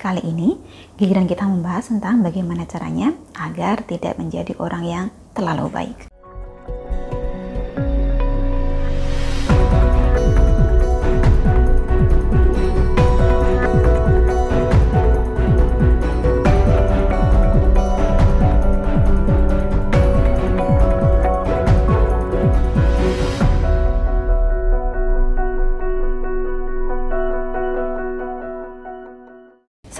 Kali ini, giliran kita membahas tentang bagaimana caranya agar tidak menjadi orang yang terlalu baik.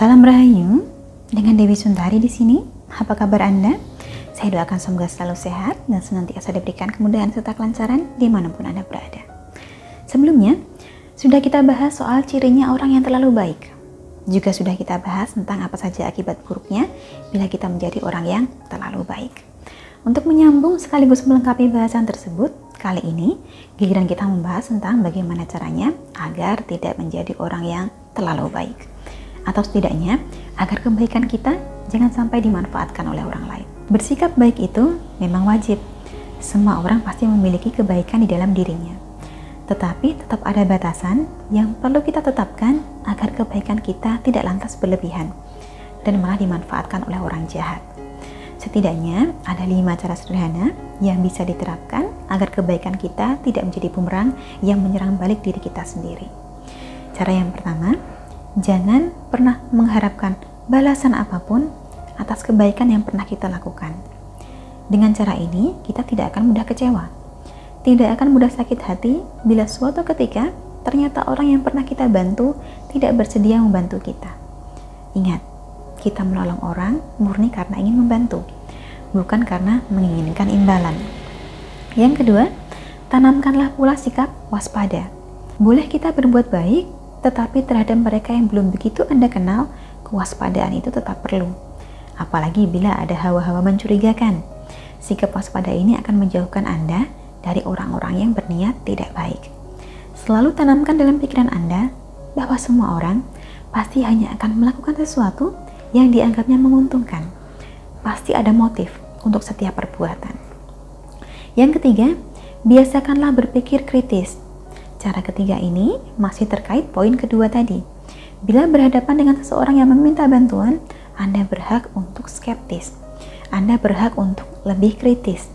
Salam Rahayu, dengan Dewi Sundari di sini. Apa kabar Anda? Saya doakan semoga selalu sehat dan senantiasa diberikan kemudahan serta kelancaran di mana pun Anda berada. Sebelumnya, sudah kita bahas soal cirinya orang yang terlalu baik. Juga sudah kita bahas tentang apa saja akibat buruknya bila kita menjadi orang yang terlalu baik. Untuk menyambung sekaligus melengkapi bahasan tersebut, kali ini giliran kita membahas tentang bagaimana caranya agar tidak menjadi orang yang terlalu baik atau setidaknya agar kebaikan kita jangan sampai dimanfaatkan oleh orang lain. Bersikap baik itu memang wajib. Semua orang pasti memiliki kebaikan di dalam dirinya. Tetapi tetap ada batasan yang perlu kita tetapkan agar kebaikan kita tidak lantas berlebihan dan malah dimanfaatkan oleh orang jahat. Setidaknya ada lima cara sederhana yang bisa diterapkan agar kebaikan kita tidak menjadi bumerang yang menyerang balik diri kita sendiri. Cara yang pertama, Jangan pernah mengharapkan balasan apa pun atas kebaikan yang pernah kita lakukan. Dengan cara ini, kita tidak akan mudah kecewa. Tidak akan mudah sakit hati bila suatu ketika ternyata orang yang pernah kita bantu tidak bersedia membantu kita. Ingat, kita menolong orang murni karena ingin membantu, bukan karena menginginkan imbalan. Yang kedua, tanamkanlah pula sikap waspada. Boleh kita berbuat baik, tetapi terhadap mereka yang belum begitu Anda kenal, kewaspadaan itu tetap perlu. Apalagi bila ada hawa-hawa mencurigakan. Sikap waspada ini akan menjauhkan Anda dari orang-orang yang berniat tidak baik. Selalu tanamkan dalam pikiran Anda bahwa semua orang pasti hanya akan melakukan sesuatu yang dianggapnya menguntungkan. Pasti ada motif untuk setiap perbuatan. Yang ketiga, biasakanlah berpikir kritis Cara ketiga ini masih terkait poin kedua tadi. Bila berhadapan dengan seseorang yang meminta bantuan, Anda berhak untuk skeptis. Anda berhak untuk lebih kritis.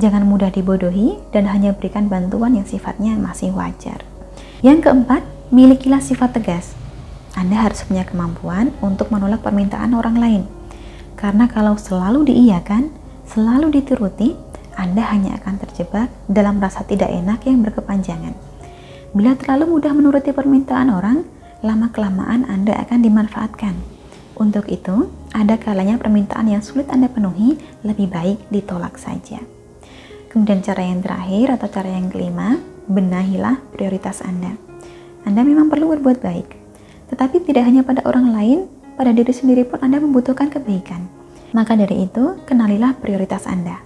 Jangan mudah dibodohi dan hanya berikan bantuan yang sifatnya masih wajar. Yang keempat, milikilah sifat tegas. Anda harus punya kemampuan untuk menolak permintaan orang lain. Karena kalau selalu diiyakan, selalu dituruti, Anda hanya akan terjebak dalam rasa tidak enak yang berkepanjangan. Bila terlalu mudah menuruti permintaan orang, lama-kelamaan Anda akan dimanfaatkan. Untuk itu, ada kalanya permintaan yang sulit Anda penuhi, lebih baik ditolak saja. Kemudian cara yang terakhir atau cara yang kelima, benahilah prioritas Anda. Anda memang perlu berbuat baik, tetapi tidak hanya pada orang lain, pada diri sendiri pun Anda membutuhkan kebaikan. Maka dari itu, kenalilah prioritas Anda.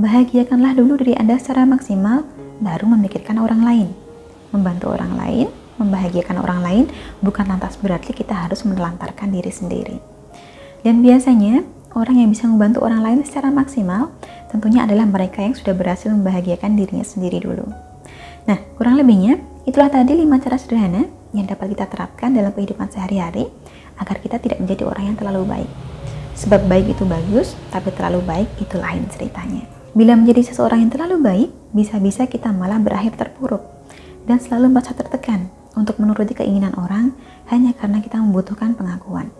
Bahagiakanlah dulu diri Anda secara maksimal, baru memikirkan orang lain membantu orang lain, membahagiakan orang lain, bukan lantas berarti kita harus menelantarkan diri sendiri. Dan biasanya, orang yang bisa membantu orang lain secara maksimal tentunya adalah mereka yang sudah berhasil membahagiakan dirinya sendiri dulu. Nah, kurang lebihnya, itulah tadi lima cara sederhana yang dapat kita terapkan dalam kehidupan sehari-hari agar kita tidak menjadi orang yang terlalu baik. Sebab baik itu bagus, tapi terlalu baik itu lain ceritanya. Bila menjadi seseorang yang terlalu baik, bisa-bisa kita malah berakhir terpuruk dan selalu merasa tertekan untuk menuruti keinginan orang hanya karena kita membutuhkan pengakuan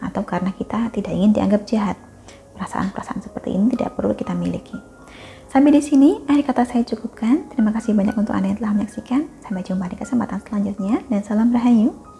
atau karena kita tidak ingin dianggap jahat. Perasaan-perasaan seperti ini tidak perlu kita miliki. Sampai di sini, akhir kata saya cukupkan. Terima kasih banyak untuk Anda yang telah menyaksikan. Sampai jumpa di kesempatan selanjutnya dan salam rahayu.